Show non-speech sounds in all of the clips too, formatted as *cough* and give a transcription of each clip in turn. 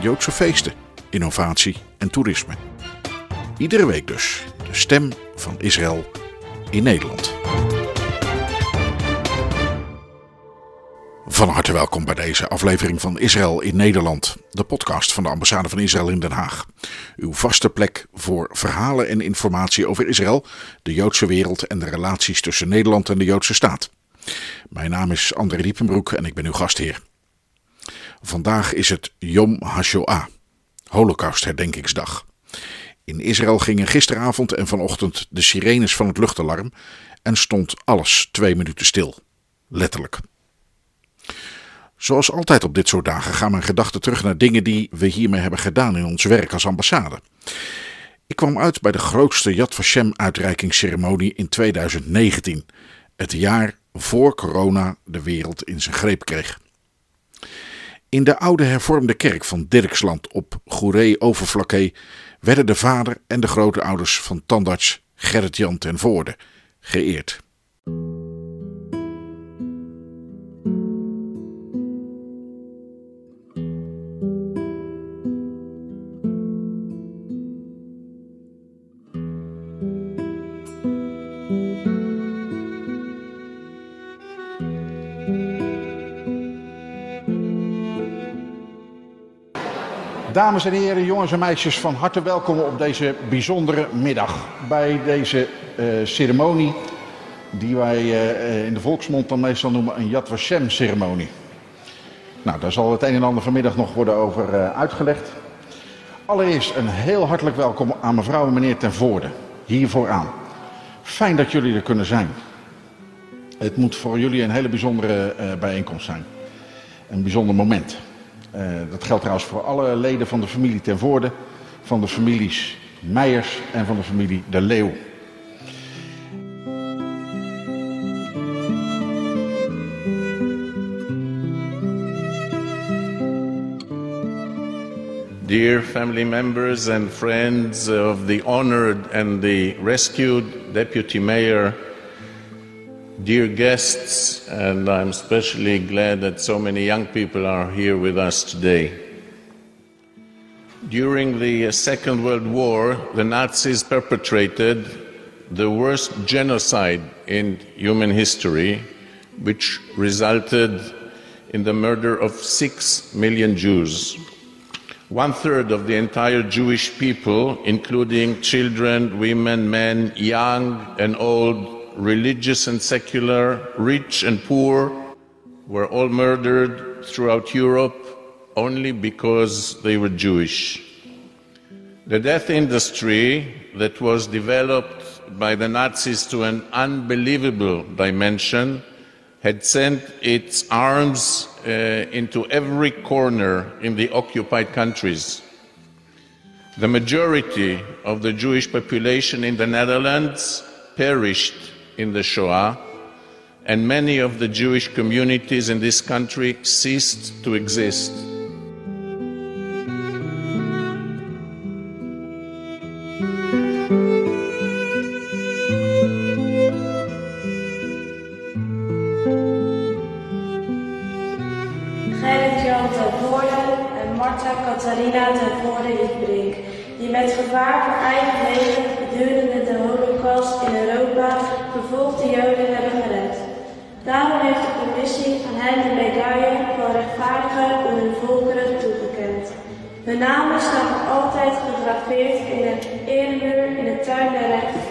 Joodse feesten, innovatie en toerisme. Iedere week dus de stem van Israël in Nederland. Van harte welkom bij deze aflevering van Israël in Nederland, de podcast van de ambassade van Israël in Den Haag. Uw vaste plek voor verhalen en informatie over Israël, de Joodse wereld en de relaties tussen Nederland en de Joodse staat. Mijn naam is André Diepenbroek en ik ben uw gastheer. Vandaag is het Yom HaShoah, Holocaustherdenkingsdag. In Israël gingen gisteravond en vanochtend de sirenes van het luchtalarm en stond alles twee minuten stil. Letterlijk. Zoals altijd op dit soort dagen gaan mijn gedachten terug naar dingen die we hiermee hebben gedaan in ons werk als ambassade. Ik kwam uit bij de grootste Yad Vashem uitreikingsceremonie in 2019, het jaar voor corona de wereld in zijn greep kreeg. In de oude hervormde kerk van Dirksland op Goeree Overflakkee werden de vader en de grootouders van tandarts Gerrit-Jan ten Voorde geëerd. Dames en heren, jongens en meisjes, van harte welkom op deze bijzondere middag. Bij deze uh, ceremonie, die wij uh, in de volksmond dan meestal noemen een Yad Vashem ceremonie. Nou, daar zal het een en ander vanmiddag nog worden over uitgelegd. Allereerst een heel hartelijk welkom aan mevrouw en meneer ten Voorde, hier vooraan. Fijn dat jullie er kunnen zijn. Het moet voor jullie een hele bijzondere bijeenkomst zijn. Een bijzonder moment. Uh, dat geldt trouwens voor alle leden van de familie ten Voorde, van de families Meijers en van de familie De Leeuw. Dear family members and friends of the honored and the rescued Deputy Mayor Dear guests, and I'm especially glad that so many young people are here with us today. During the Second World War, the Nazis perpetrated the worst genocide in human history, which resulted in the murder of six million Jews. One third of the entire Jewish people, including children, women, men, young and old, religious and secular, rich and poor, were all murdered throughout Europe only because they were Jewish. The death industry that was developed by the Nazis to an unbelievable dimension had sent its arms uh, into every corner in the occupied countries. The majority of the Jewish population in the Netherlands perished in the Shoah, and many of the Jewish communities in this country ceased to exist.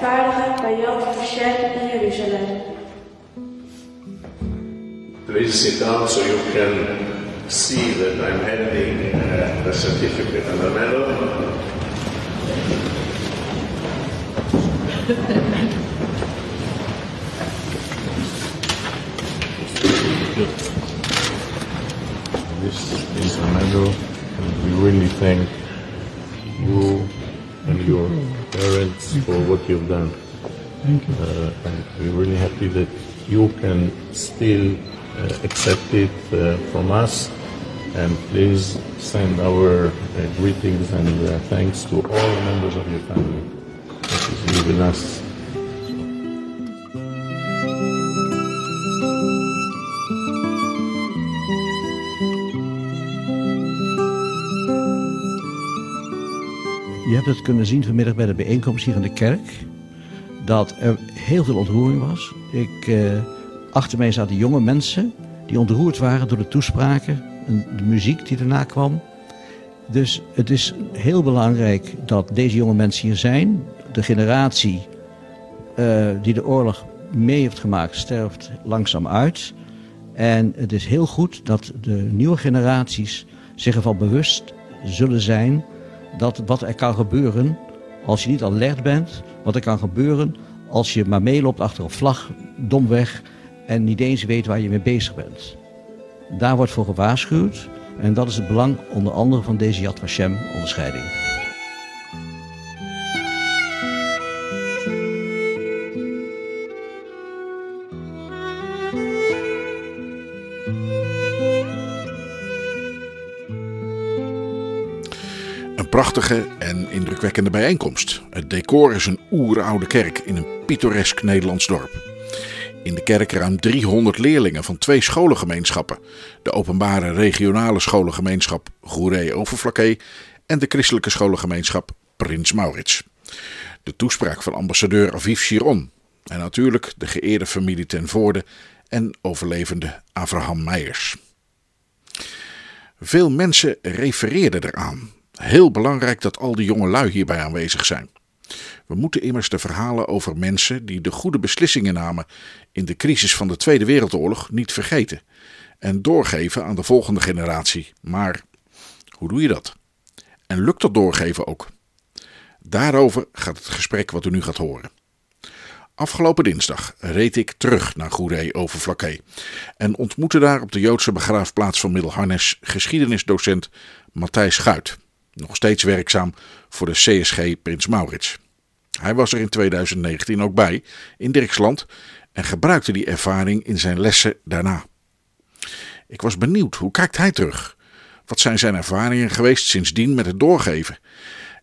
Der rechtvaardigen bij in Jeruzalem. Please sit down so you can see that I'm handing uh, the certificate and the medal. This is a medal And we really thank you and your parents for what you've done. Thank you. Uh, and we're really happy that you can still uh, accept it uh, from us. And please send our uh, greetings and uh, thanks to all members of your family that is leaving us. Je hebt het kunnen zien vanmiddag bij de bijeenkomst hier in de kerk. Dat er heel veel ontroering was. Ik, eh, achter mij zaten jonge mensen die ontroerd waren door de toespraken en de muziek die daarna kwam. Dus het is heel belangrijk dat deze jonge mensen hier zijn. De generatie eh, die de oorlog mee heeft gemaakt, sterft langzaam uit. En het is heel goed dat de nieuwe generaties zich ervan bewust zullen zijn dat wat er kan gebeuren als je niet alert bent, wat er kan gebeuren als je maar meeloopt achter een vlag, domweg en niet eens weet waar je mee bezig bent. Daar wordt voor gewaarschuwd en dat is het belang onder andere van deze Yad Vashem onderscheiding. Prachtige en indrukwekkende bijeenkomst. Het decor is een oeroude kerk in een pittoresk Nederlands dorp. In de kerk ruim 300 leerlingen van twee scholengemeenschappen. De openbare regionale scholengemeenschap Goeree Overflakkee en de christelijke scholengemeenschap Prins Maurits. De toespraak van ambassadeur Aviv Chiron. En natuurlijk de geëerde familie ten Voorde en overlevende Abraham Meijers. Veel mensen refereerden eraan. Heel belangrijk dat al die jonge lui hierbij aanwezig zijn. We moeten immers de verhalen over mensen die de goede beslissingen namen in de crisis van de Tweede Wereldoorlog niet vergeten en doorgeven aan de volgende generatie. Maar hoe doe je dat? En lukt dat doorgeven ook? Daarover gaat het gesprek wat u nu gaat horen. Afgelopen dinsdag reed ik terug naar Goeree over Vlakkee en ontmoette daar op de Joodse begraafplaats van Middelharnis geschiedenisdocent Matthijs Schuit, nog steeds werkzaam voor de CSG Prins Maurits. Hij was er in 2019 ook bij in Dirksland en gebruikte die ervaring in zijn lessen daarna. Ik was benieuwd, hoe kijkt hij terug? Wat zijn zijn ervaringen geweest sindsdien met het doorgeven?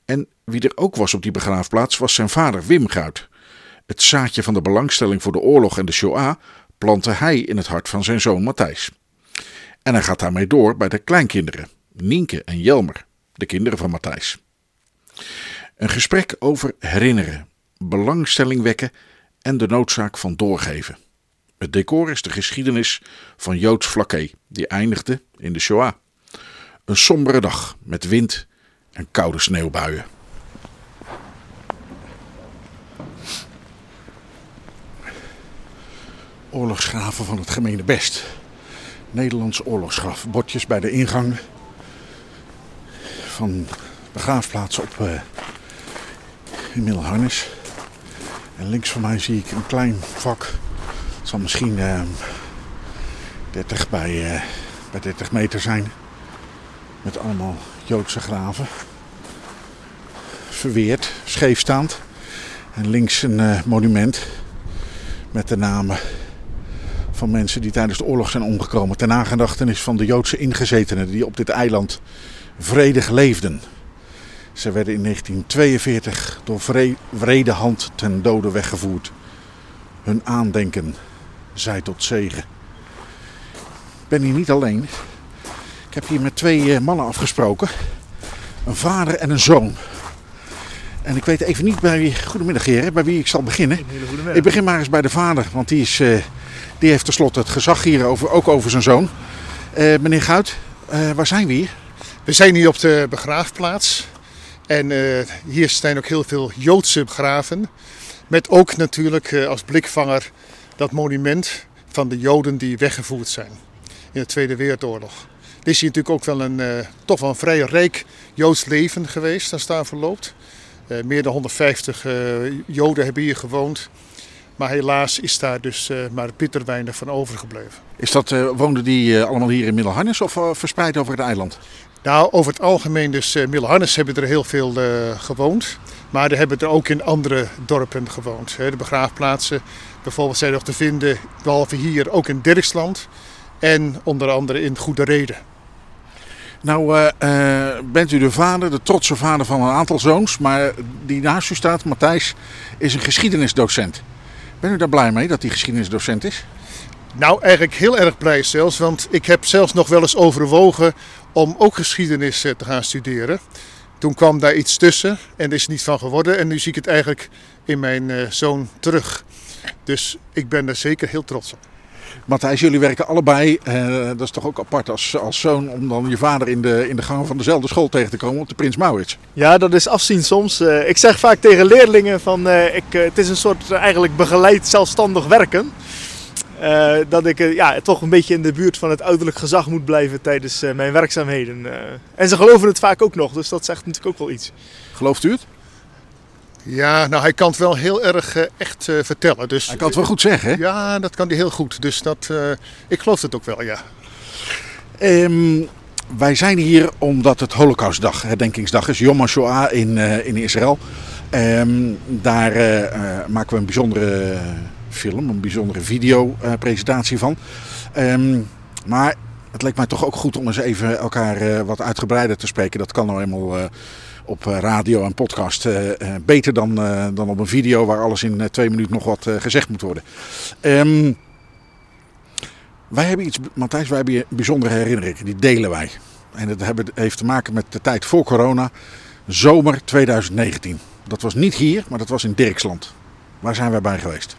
En wie er ook was op die begraafplaats was zijn vader Wim Guit. Het zaadje van de belangstelling voor de oorlog en de Shoah plantte hij in het hart van zijn zoon Matthijs. En hij gaat daarmee door bij de kleinkinderen, Nienke en Jelmer, de kinderen van Matthijs. Een gesprek over herinneren, belangstelling wekken en de noodzaak van doorgeven. Het decor is de geschiedenis van Joods Vlakkee, die eindigde in de Shoah. Een sombere dag met wind en koude sneeuwbuien. Oorlogsgraven van het gemene best. Nederlands oorlogsgraf. Bordjes bij de ingang van begraafplaats op uh, in Middelharnis. En links van mij zie ik een klein vak. Het zal misschien uh, 30 bij, uh, bij 30 meter zijn. Met allemaal Joodse graven. Verweerd, scheefstaand. En links een monument met de namen van mensen die tijdens de oorlog zijn omgekomen. Ter nagedachtenis van de Joodse ingezetenen die op dit eiland vredig leefden. Ze werden in 1942 door wrede hand ten dode weggevoerd. Hun aandenken zij tot zegen. Ik ben hier niet alleen. Ik heb hier met twee mannen afgesproken. Een vader en een zoon. En ik weet even niet bij wie. Goedemiddag, heren, bij wie ik zal beginnen. Ik begin maar eens bij de vader, want die, is, uh, die heeft tenslotte het gezag hier over, ook over zijn zoon. Uh, meneer Guit, uh, waar zijn we hier? We zijn hier op de begraafplaats. En hier zijn ook heel veel Joodse begraven. Met ook natuurlijk als blikvanger dat monument van de Joden die weggevoerd zijn in de Tweede Wereldoorlog. Dit is hier natuurlijk ook wel een, toch wel een vrij rijk Joods leven geweest als daar verloopt. Meer dan 150 uh, Joden hebben hier gewoond. Maar helaas is daar dus maar bitter weinig van overgebleven. Is dat, woonden die allemaal hier in Middelharnis of verspreid over het eiland? Nou, over het algemeen, dus uh, Middelharnis hebben er heel veel uh, gewoond. Maar er hebben er ook in andere dorpen gewoond. Hè. De begraafplaatsen bijvoorbeeld zijn nog te vinden, behalve hier, ook in Dirksland. En onder andere in Goede Reden. Nou uh, bent u de vader, de trotse vader van een aantal zoons. Maar die naast u staat, Matthijs, is een geschiedenisdocent. Bent u daar blij mee dat hij geschiedenisdocent is? Nou, eigenlijk heel erg blij zelfs. Want ik heb zelfs nog wel eens overwogen om ook geschiedenis te gaan studeren. Toen kwam daar iets tussen en is niet van geworden. En nu zie ik het eigenlijk in mijn uh, zoon terug. Dus ik ben er zeker heel trots op. Matthijs, jullie werken allebei. Uh, dat is toch ook apart als, als zoon om dan je vader in de, in de gang van dezelfde school tegen te komen op de Prins Maurits. Ja, dat is afzien soms. Uh, ik zeg vaak tegen leerlingen van uh, ik, het is een soort eigenlijk begeleid zelfstandig werken. Dat ik ja, toch een beetje in de buurt van het ouderlijk gezag moet blijven tijdens mijn werkzaamheden. en ze geloven het vaak ook nog, dus dat zegt natuurlijk ook wel iets. Gelooft u het? Ja, nou hij kan het wel heel erg uh, echt uh, vertellen. Dus, hij kan het wel goed zeggen, hè? Ja, dat kan hij heel goed. Dus dat, uh, ik geloof het ook wel, ja. Um, wij zijn hier omdat het Holocaustdag, herdenkingsdag is. Yom HaShoah in, in Israël. Um, daar maken we een bijzondere film, een bijzondere videopresentatie van. Um, maar het leek mij toch ook goed om eens even elkaar wat uitgebreider te spreken. Dat kan nou eenmaal op radio en podcast beter dan, dan op een video waar alles in twee minuten nog wat gezegd moet worden. Um, wij hebben iets, Matthijs, wij hebben bijzondere herinneringen, die delen wij. En dat heeft te maken met de tijd voor corona, zomer 2019. Dat was niet hier, maar dat was in Dirksland. Waar zijn wij bij geweest?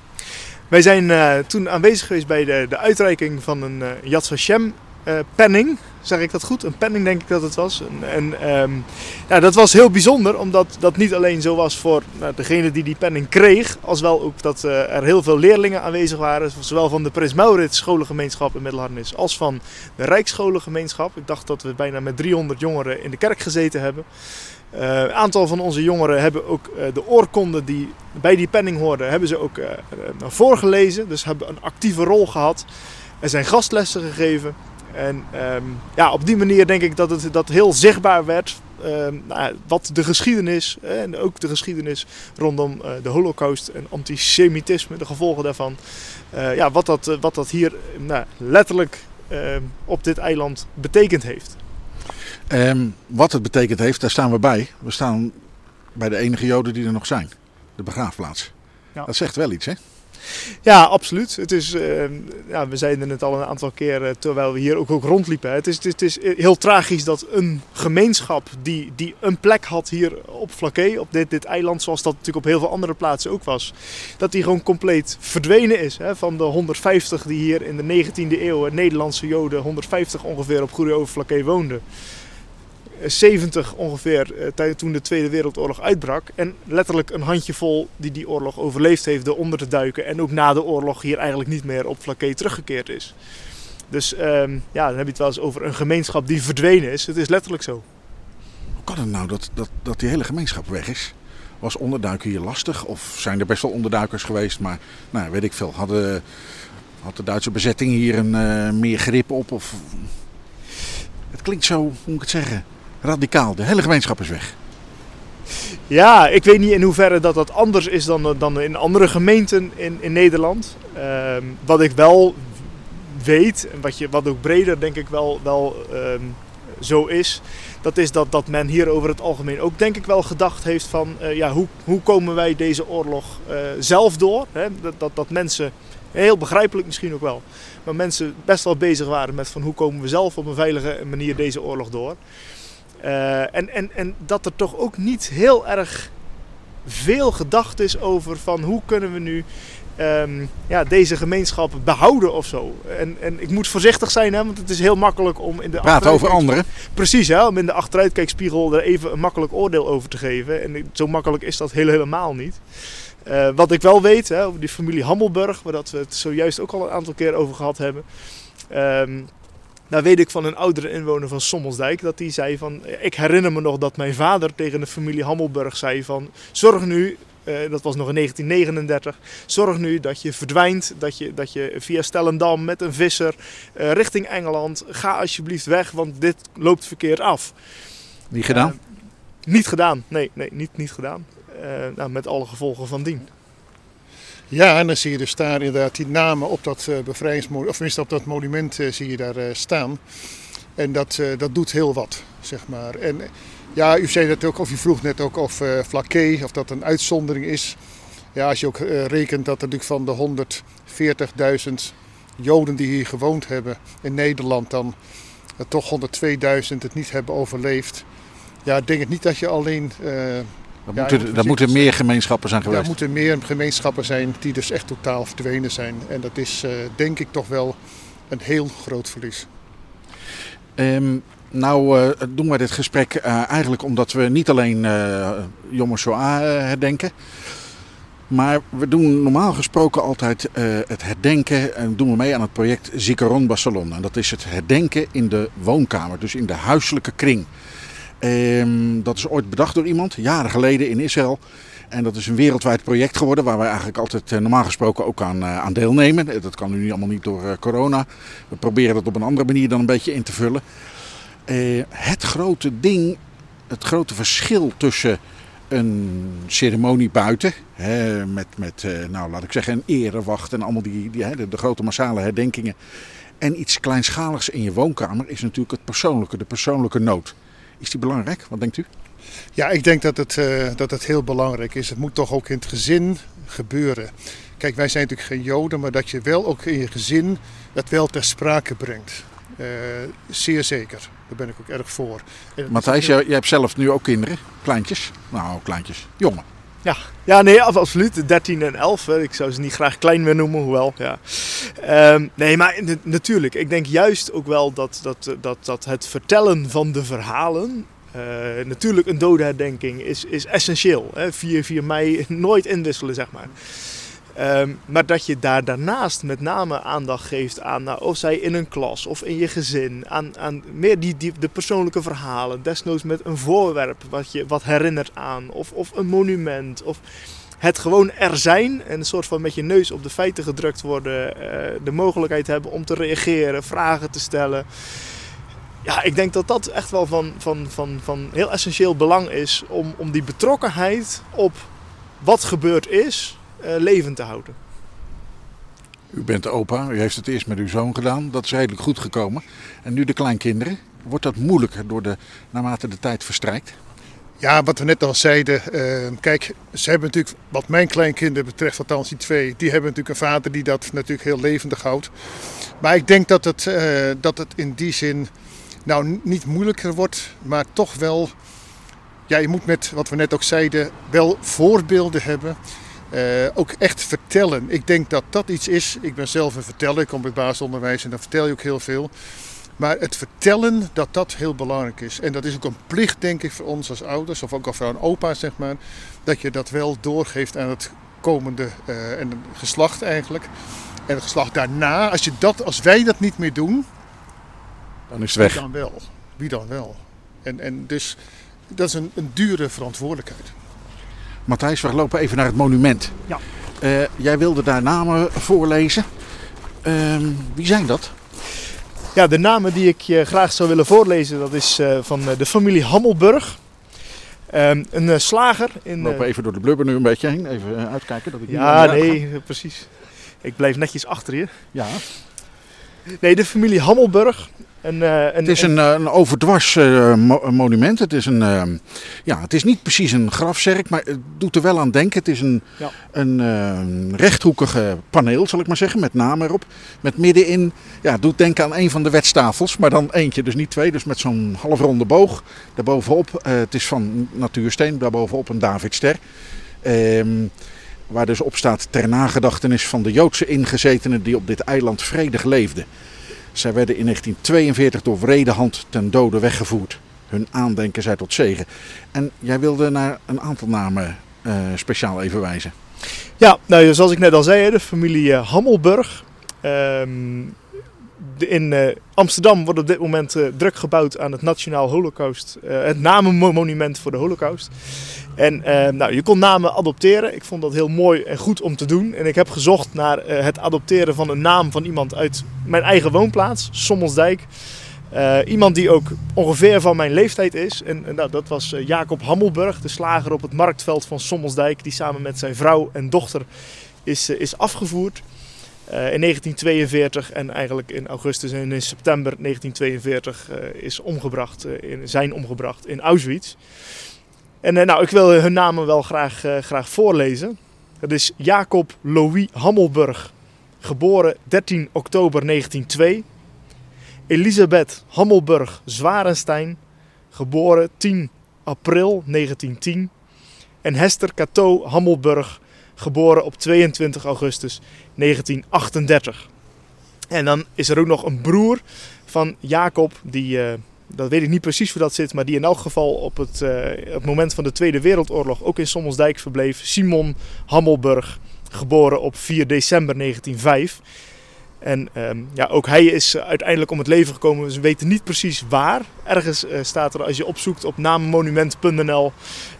Wij zijn uh, toen aanwezig geweest bij de, de uitreiking van een uh, Yad Vashem uh, penning. Zeg ik dat goed? Een penning denk ik dat het was. En, en ja, dat was heel bijzonder, omdat dat niet alleen zo was voor nou, degene die die penning kreeg, als wel ook dat er heel veel leerlingen aanwezig waren. Zowel van de Prins Maurits scholengemeenschap in Middelharnis als van de Rijksscholengemeenschap. Ik dacht dat we bijna met 300 jongeren in de kerk gezeten hebben. Uh, een aantal van onze jongeren hebben ook uh, de oorkonden die bij die penning hoorden, hebben ze ook uh, voorgelezen. Dus hebben een actieve rol gehad. Er zijn gastlessen gegeven. En um, ja, op die manier denk ik dat het dat heel zichtbaar werd. Um, nou, wat de geschiedenis en ook de geschiedenis rondom de Holocaust en antisemitisme, de gevolgen daarvan. Ja, wat, dat, wat dat hier nou, letterlijk uh, op dit eiland betekend heeft. Um, wat het betekend heeft, daar staan we bij. We staan bij de enige Joden die er nog zijn. De begraafplaats. Ja. Dat zegt wel iets, hè? Ja, absoluut. Het is, uh, ja, we zeiden het al een aantal keren terwijl we hier ook, ook rondliepen. Het is, het, is, het is heel tragisch dat een gemeenschap die, die een plek had hier op Flaké, op dit, dit eiland, zoals dat natuurlijk op heel veel andere plaatsen ook was, dat die gewoon compleet verdwenen is. Hè? Van de 150 die hier in de 19e eeuw, Nederlandse Joden, 150 ongeveer op Goede Over Flaké woonden. 70 ongeveer toen de Tweede Wereldoorlog uitbrak. En letterlijk een handjevol die die oorlog overleefd heeft door onder te duiken. En ook na de oorlog hier eigenlijk niet meer op Flaké teruggekeerd is. Dus um, ja, dan heb je het wel eens over een gemeenschap die verdwenen is. Het is letterlijk zo. Hoe kan het nou dat, dat, dat die hele gemeenschap weg is? Was onderduiken hier lastig? Of zijn er best wel onderduikers geweest? Maar nou, weet ik veel. Hadden, had de Duitse bezetting hier een, uh, meer grip op? Of... Het klinkt zo, moet ik het zeggen? Radicaal. De hele gemeenschap is weg. Ja, ik weet niet in hoeverre dat dat anders is dan, dan in andere gemeenten in, in Nederland. Uh, wat ik wel weet, en wat, wat ook breder denk ik wel, wel um, zo is, dat is dat, dat men hier over het algemeen ook denk ik wel gedacht heeft van uh, ja, hoe, hoe komen wij deze oorlog uh, zelf door? Hè? Dat, dat, dat mensen, heel begrijpelijk misschien ook wel, maar mensen best wel bezig waren met van hoe komen we zelf op een veilige manier deze oorlog door. Uh, en, en, en dat er toch ook niet heel erg veel gedacht is over van hoe kunnen we nu um, ja, deze gemeenschap behouden of zo. En, en ik moet voorzichtig zijn, hè, want het is heel makkelijk om in de Praat over anderen. Precies, hè, om in de achteruitkijkspiegel er even een makkelijk oordeel over te geven. En zo makkelijk is dat heel, helemaal niet. Uh, wat ik wel weet, hè, over die familie Hammelburg, waar dat we het zojuist ook al een aantal keer over gehad hebben. Um, nou weet ik van een oudere inwoner van Sommelsdijk dat hij zei van... Ik herinner me nog dat mijn vader tegen de familie Hammelburg zei van... Zorg nu eh, dat was nog in 1939. Zorg nu dat je verdwijnt, dat je, dat je via Stellendam met een visser eh, richting Engeland. Ga alsjeblieft weg, want dit loopt verkeerd af. Niet gedaan? Eh, niet gedaan, nee, nee niet, niet gedaan. Nou, met alle gevolgen van dien. Ja, en dan zie je dus daar inderdaad die namen op dat uh, bevrijdingsmonument, of tenminste op dat monument uh, zie je daar uh, staan. En dat, dat doet heel wat, zeg maar. En ja, u zei dat ook, of u vroeg net ook of Flaké, of dat een uitzondering is. Ja, als je ook rekent dat er natuurlijk van de 140.000 Joden die hier gewoond hebben in Nederland, dan toch 102.000 het niet hebben overleefd. Ja, ik denk het niet dat je alleen dat, ja, moeten, dat moeten meer gemeenschappen zijn geweest. Er moeten meer gemeenschappen zijn die dus echt totaal verdwenen zijn. En dat is uh, denk ik toch wel een heel groot verlies. Um, nou uh, doen we dit gesprek uh, eigenlijk omdat we niet alleen Yom Shoah herdenken. Maar we doen normaal gesproken altijd het herdenken en doen we mee aan het project Zikaron Barcelona. En dat is het herdenken in de woonkamer, dus in de huiselijke kring. Um, dat is ooit bedacht door iemand, jaren geleden in Israël. En dat is een wereldwijd project geworden waar wij eigenlijk altijd uh, normaal gesproken ook aan, uh, aan deelnemen. Dat kan nu allemaal niet door corona. We proberen dat op een andere manier dan een beetje in te vullen. het grote ding, het grote verschil tussen een ceremonie buiten, hè, met, met nou, laat ik zeggen, een erewacht en allemaal die, die, hè, de, de grote massale herdenkingen. En iets kleinschaligs in je woonkamer is natuurlijk het persoonlijke, de persoonlijke nood. Is die belangrijk? Wat denkt u? Ja, ik denk dat het, uh, dat het heel belangrijk is. Het moet toch ook in het gezin gebeuren. Kijk, wij zijn natuurlijk geen Joden, maar dat je wel ook in je gezin het wel ter sprake brengt. Uh, zeer zeker. Daar ben ik ook erg voor. Matthijs, heel... jij hebt zelf nu ook kinderen, kleintjes. Nou, kleintjes, jongen. Ja, ja nee, absoluut. 13 en 11. Ik zou ze niet graag klein meer noemen, hoewel. Ja. Um, nee, maar natuurlijk. Ik denk juist ook wel dat, dat, dat, dat het vertellen van de verhalen. Uh, natuurlijk, een dodenherdenking is, is essentieel. Hè? 4, 4 mei *laughs* nooit inwisselen, zeg maar. Um, maar dat je daar daarnaast met name aandacht geeft aan, nou, of zij in een klas of in je gezin, aan, aan meer die, die, de persoonlijke verhalen, desnoods met een voorwerp wat je wat herinnert aan, of, of een monument, of het gewoon er zijn en een soort van met je neus op de feiten gedrukt worden, uh, de mogelijkheid hebben om te reageren, vragen te stellen. Ja, ik denk dat dat echt wel van, van, van, van heel essentieel belang is om, om die betrokkenheid op wat gebeurd is, levend te houden. U bent opa, u heeft het eerst met uw zoon gedaan. Dat is redelijk goed gekomen. En nu de kleinkinderen. Wordt dat moeilijker door de, naarmate de tijd verstrijkt? Ja, wat we net al zeiden. Uh, kijk, ze hebben natuurlijk, wat mijn kleinkinderen betreft, althans die twee, die hebben natuurlijk een vader die dat natuurlijk heel levendig houdt. Maar ik denk dat het, uh, dat het in die zin, nou niet moeilijker wordt, maar toch wel, ja, je moet met wat we net ook zeiden, wel voorbeelden hebben. Uh, ook echt vertellen. Ik denk dat dat iets is. Ik ben zelf een verteller, ik kom bij basisonderwijs en dan vertel je ook heel veel. Maar het vertellen, dat dat heel belangrijk is. En dat is ook een plicht, denk ik, voor ons als ouders, of ook al voor een opa, zeg maar. Dat je dat wel doorgeeft aan het komende uh, en geslacht eigenlijk. En het geslacht daarna, als, je dat, als wij dat niet meer doen, dan is het weg. Wie dan wel? Wie dan wel? En, en dus dat is een, een dure verantwoordelijkheid. Matthijs, we lopen even naar het monument. Ja. Uh, jij wilde daar namen voorlezen. Uh, wie zijn dat? Ja, de namen die ik je graag zou willen voorlezen, dat is uh, van de familie Hammelburg. Ehm, een slager. In, lopen even door de blubber nu een beetje heen. Even uitkijken. Dat ik ja, nee, precies. Ik blijf netjes achter je. Ja. Nee, de familie Hammelburg. Een, een, het is een, een overdwars uh, mo monument. Het is, een, uh, ja, het is niet precies een grafzerk, maar het doet er wel aan denken. Het is een, ja. een rechthoekige paneel, zal ik maar zeggen, met namen erop. Met middenin, ja, het doet denken aan een van de wetstafels, maar dan eentje, dus niet twee. Dus met zo'n halfronde boog. Daarbovenop, het is van natuursteen, daarbovenop een Davidster. Ehm, waar dus op staat ter nagedachtenis van de Joodse ingezetenen die op dit eiland vredig leefden. Zij werden in 1942 door wrede hand ten dode weggevoerd. Hun aandenken zij tot zegen. En jij wilde naar een aantal namen uh, speciaal even wijzen. Ja, nou, zoals ik net al zei, de familie Hammelburg. Um, de- in eh, Amsterdam wordt op dit moment eh, druk gebouwd aan het Nationaal Holocaust, eh, het namenmonument voor de Holocaust. En nou, je kon namen adopteren. Ik vond dat heel mooi en goed om te doen. En ik heb gezocht naar het adopteren van een naam van iemand uit mijn eigen woonplaats, Sommelsdijk. Iemand die ook ongeveer van mijn leeftijd is. En, nou, dat was Jacob Hammelburg, de slager op het marktveld van Sommelsdijk, die samen met zijn vrouw en dochter is, is afgevoerd. Eh, in 1942 en eigenlijk in augustus en in september 1942 eh, is omgebracht, eh, in, zijn omgebracht in Auschwitz. En nou, ik wil hun namen wel graag, graag voorlezen. Het is Jacob Louis Hammelburg, geboren 13 oktober 1902. Elisabeth Hammelburg Zwarenstein, geboren 10 april 1910. En Hester Cato Hammelburg, geboren op 22 augustus 1938. En dan is er ook nog een broer van Jacob, die, eh, dat weet ik niet precies hoe dat zit, maar die in elk geval op het, eh, het moment van de Tweede Wereldoorlog ook in Sommelsdijk verbleef. Simon Hammelburg, geboren op 4 december 1905. En ehm, ja, ook hij is eh, uiteindelijk om het leven gekomen. We weten niet precies waar. Ergens eh, staat er, als je opzoekt op namenmonument.nl,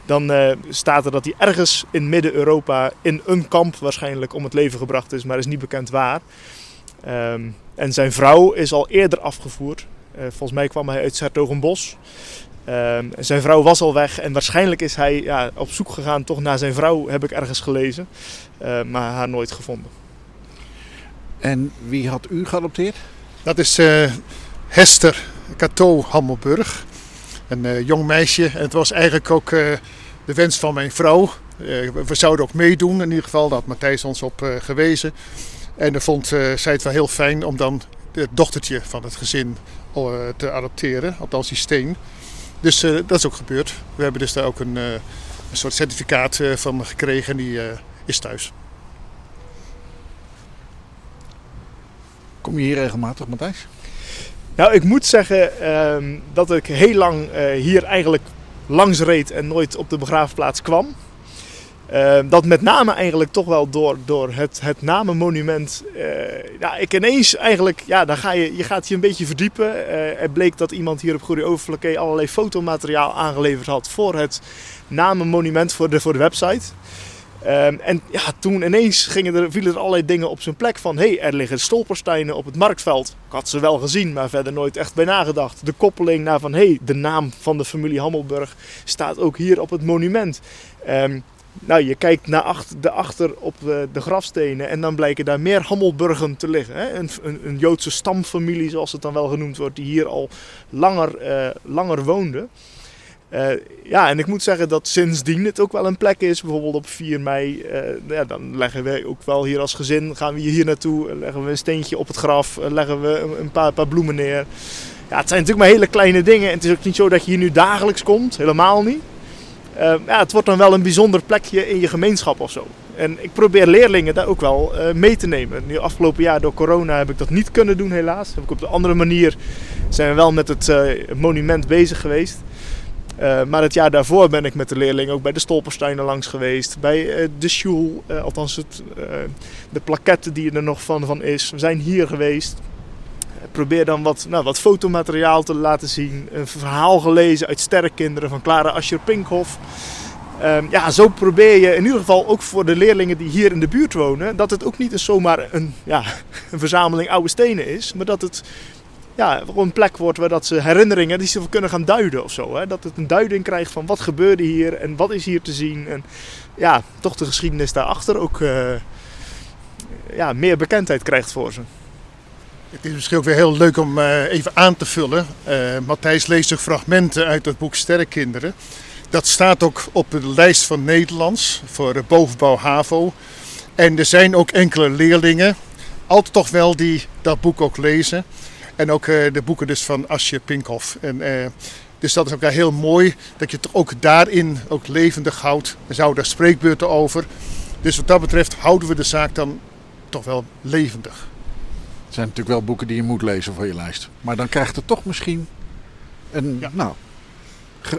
dan eh, staat er dat hij ergens in Midden-Europa in een kamp waarschijnlijk om het leven gebracht is, maar is niet bekend waar. Ehm, en zijn vrouw is al eerder afgevoerd. Volgens mij kwam hij uit Sertogenbos. Ehm, zijn vrouw was al weg en waarschijnlijk is hij ja, op zoek gegaan toch naar zijn vrouw, heb ik ergens gelezen. Maar haar nooit gevonden. En wie had u geadopteerd? Dat is eh, Hester Cato Hammelburg. Een eh, jong meisje. En het was eigenlijk ook eh, de wens van mijn vrouw. We- zouden ook meedoen. In ieder geval, daar had Matthijs ons op gewezen. En dan vond zij het wel heel fijn om dan het dochtertje van het gezin te adopteren. Althans die steen. Dus dat is ook gebeurd. We hebben dus daar ook een, een soort certificaat van gekregen. En die is thuis. Kom je hier regelmatig, Matthijs? Nou, ik moet zeggen ehm, dat ik heel lang eh, hier eigenlijk langs reed en nooit op de begraafplaats kwam. Ehm, dat met name eigenlijk toch wel door, door het, het namenmonument. eh, ja, ik ineens eigenlijk, ja, dan ga je, je gaat je een beetje verdiepen. Eh, er bleek dat iemand hier op Goede Overflakkee allerlei fotomateriaal aangeleverd had voor het namenmonument voor de, voor de website. Ehm, en ja, toen ineens gingen er, vielen er allerlei dingen op zijn plek van... hé, hey, er liggen stolpersteinen op het marktveld. Ik had ze wel gezien, maar verder nooit echt bij nagedacht. De koppeling naar van, hé, hey, de naam van de familie Hammelburg staat ook hier op het monument. Ehm, nou, je kijkt naar achter, de achter op de, grafstenen en dan blijken daar meer Hammelburgen te liggen. Hè? Een, een, een Joodse stamfamilie, zoals het dan wel genoemd wordt, die hier al langer, eh, langer woonde. Eh, ja, en ik moet zeggen dat sindsdien het ook wel een plek is. Bijvoorbeeld op 4 mei, eh, ja, dan leggen we ook wel hier als gezin, gaan we hier naartoe, eh, leggen we een steentje op het graf, leggen we een, paar, paar bloemen neer. Ja, het zijn natuurlijk maar hele kleine dingen. En het is ook niet zo dat je hier nu dagelijks komt, helemaal niet. Ja, het wordt dan wel een bijzonder plekje in je gemeenschap of zo. En ik probeer leerlingen daar ook wel mee te nemen. Nu afgelopen jaar door corona heb ik dat niet kunnen doen helaas. Heb ik op de andere manier zijn we wel met het monument bezig geweest. Uh, maar het jaar daarvoor ben ik met de leerlingen ook bij de Stolpersteinen langs geweest. Bij uh, de Schul, uh, althans het, de plaquette die er nog van, van is. We zijn hier geweest. Probeer dan wat, nou, wat fotomateriaal te laten zien. Een verhaal gelezen uit Sterrenkinderen van Clara Ascher-Pinkhoff. Um, ja, zo probeer je in ieder geval ook voor de leerlingen die hier in de buurt wonen... dat het ook niet zomaar een, ja, *laughs* een verzameling oude stenen is... maar dat het ja, gewoon een plek wordt waar dat ze herinneringen die ze kunnen gaan duiden of zo. Hè? Dat het een duiding krijgt van wat gebeurde hier en wat is hier te zien. En ja, toch de geschiedenis daarachter ook uh, ja, meer bekendheid krijgt voor ze. Het is misschien ook weer heel leuk om uh, even aan te vullen. Uh, Matthijs leest ook fragmenten uit het boek Sterrenkinderen. Dat staat ook op de lijst van Nederlands voor bovenbouw HAVO. En er zijn ook enkele leerlingen, altijd toch wel, die dat boek ook lezen. En ook uh, de boeken dus van Asje Pinkhoff. En, uh, dus dat is ook heel mooi dat je het ook daarin ook levendig houdt. Er zouden daar spreekbeurten over. Dus wat dat betreft houden we de zaak dan toch wel levendig. Het zijn natuurlijk wel boeken die je moet lezen voor je lijst. Maar dan krijgt het toch misschien een, ja. nou,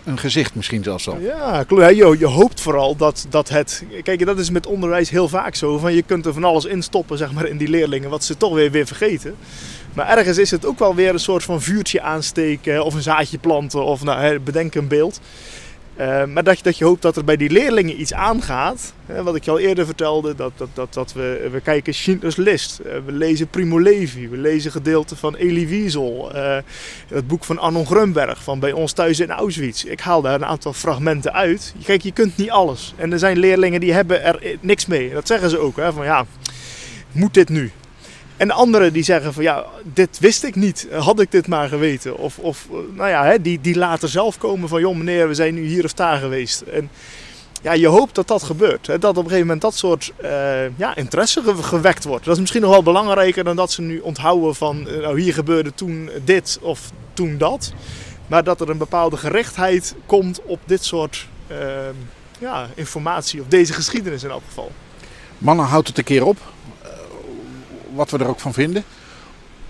een gezicht misschien zelfs al. Ja, je, je hoopt vooral dat, dat het... Kijk, dat is met onderwijs heel vaak zo. Van je kunt er van alles in stoppen zeg maar, in die leerlingen, wat ze toch weer, weer vergeten. Maar ergens is het ook wel weer een soort van vuurtje aansteken of een zaadje planten of nou, bedenk een beeld. Uh, maar dat je, dat je hoopt dat er bij die leerlingen iets aangaat. Wat ik je al eerder vertelde, dat, dat, dat, dat we, we kijken Schindler's List. Uh, we lezen Primo Levi. We lezen gedeelten van Elie Wiesel. Het boek van Arnon Grunberg van Bij ons thuis in Auschwitz. Ik haal daar een aantal fragmenten uit. Kijk, je kunt niet alles. En er zijn leerlingen die hebben er niks mee. Dat zeggen ze ook. Hè, van ja, moet dit nu? En anderen die zeggen van ja, dit wist ik niet. Had ik dit maar geweten. Of, of nou ja, hè, die, die later zelf komen van joh meneer, we zijn nu hier of daar geweest. En ja, je hoopt dat dat gebeurt. Hè, dat op een gegeven moment dat soort uh, ja, interesse gewekt wordt. Dat is misschien nog wel belangrijker dan dat ze nu onthouden van nou hier gebeurde toen dit of toen dat. Maar dat er een bepaalde gerechtheid komt op dit soort uh, ja, informatie, of deze geschiedenis in elk geval. Mannen, houdt het een keer op wat we er ook van vinden?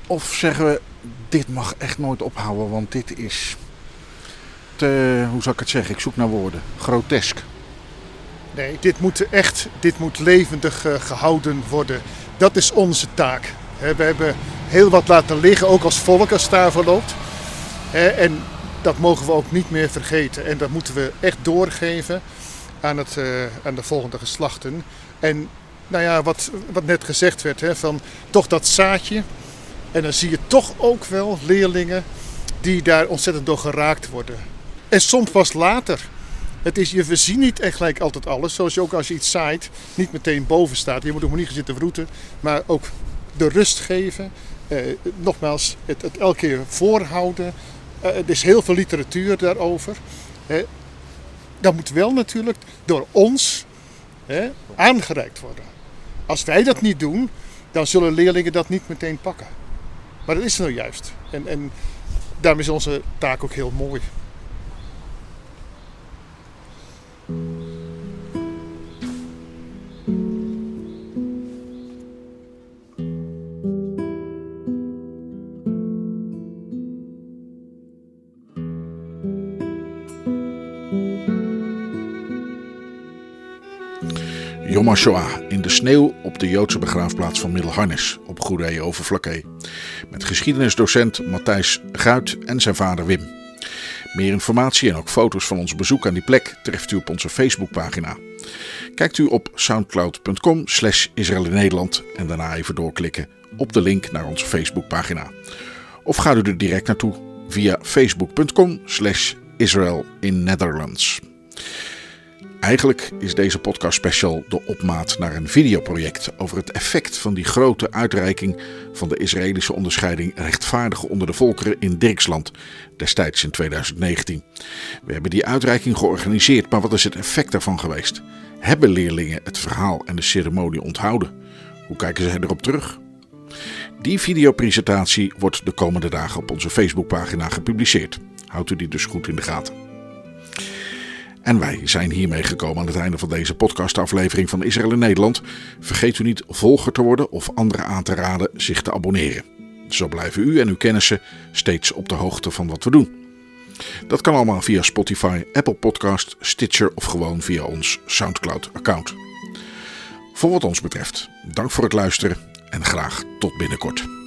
Of zeggen we, dit mag echt nooit ophouden, want dit is te, hoe zou ik het zeggen, ik zoek naar woorden, grotesk. Nee, dit moet echt, dit moet levendig uh, gehouden worden. Dat is onze taak. we hebben heel wat laten liggen, ook als volk als daarvoor loopt. en dat mogen we ook niet meer vergeten. En dat moeten we echt doorgeven aan, het, uh, aan de volgende geslachten. En nou ja, wat, wat net gezegd werd, hè, van toch dat zaadje. En dan zie je toch ook wel leerlingen die daar ontzettend door geraakt worden. En soms pas later. Het is, je zien niet echt gelijk altijd alles. Zoals je ook als je iets zaait, niet meteen boven staat. Je moet ook niet gaan zitten vroeten, maar ook de rust geven. Eh, nogmaals, het, het, elke keer voorhouden. Eh, er is heel veel literatuur daarover. Eh, dat moet wel natuurlijk door ons aangereikt worden. Als wij dat niet doen, dan zullen leerlingen dat niet meteen pakken. Maar dat is nou juist. En, en daarom is onze taak ook heel mooi. Yom de sneeuw op de Joodse begraafplaats van Middelharnis op Goeree over Vlakke. Met geschiedenisdocent Matthijs Guit en zijn vader Wim. Meer informatie en ook foto's van ons bezoek aan die plek treft u op onze Facebookpagina. Kijkt u op soundcloud.com slash Israël in Nederland en daarna even doorklikken op de link naar onze Facebookpagina. Of gaat u er direct naartoe via facebook.com slash in. Eigenlijk is deze podcast special de opmaat naar een videoproject over het effect van die grote uitreiking van de Israëlische onderscheiding rechtvaardig onder de volkeren in Dirksland destijds in 2019. We hebben die uitreiking georganiseerd, maar wat is het effect daarvan geweest? Hebben leerlingen het verhaal en de ceremonie onthouden? Hoe kijken zij erop terug? Die videopresentatie wordt de komende dagen op onze Facebookpagina gepubliceerd. Houdt u die dus goed in de gaten. En wij zijn hiermee gekomen aan het einde van deze podcastaflevering van Israël in Nederland. Vergeet u niet volger te worden of anderen aan te raden zich te abonneren. Zo blijven u en uw kennissen steeds op de hoogte van wat we doen. Dat kan allemaal via Spotify, Apple Podcast, Stitcher of gewoon via ons SoundCloud-account. Voor wat ons betreft, dank voor het luisteren en graag tot binnenkort.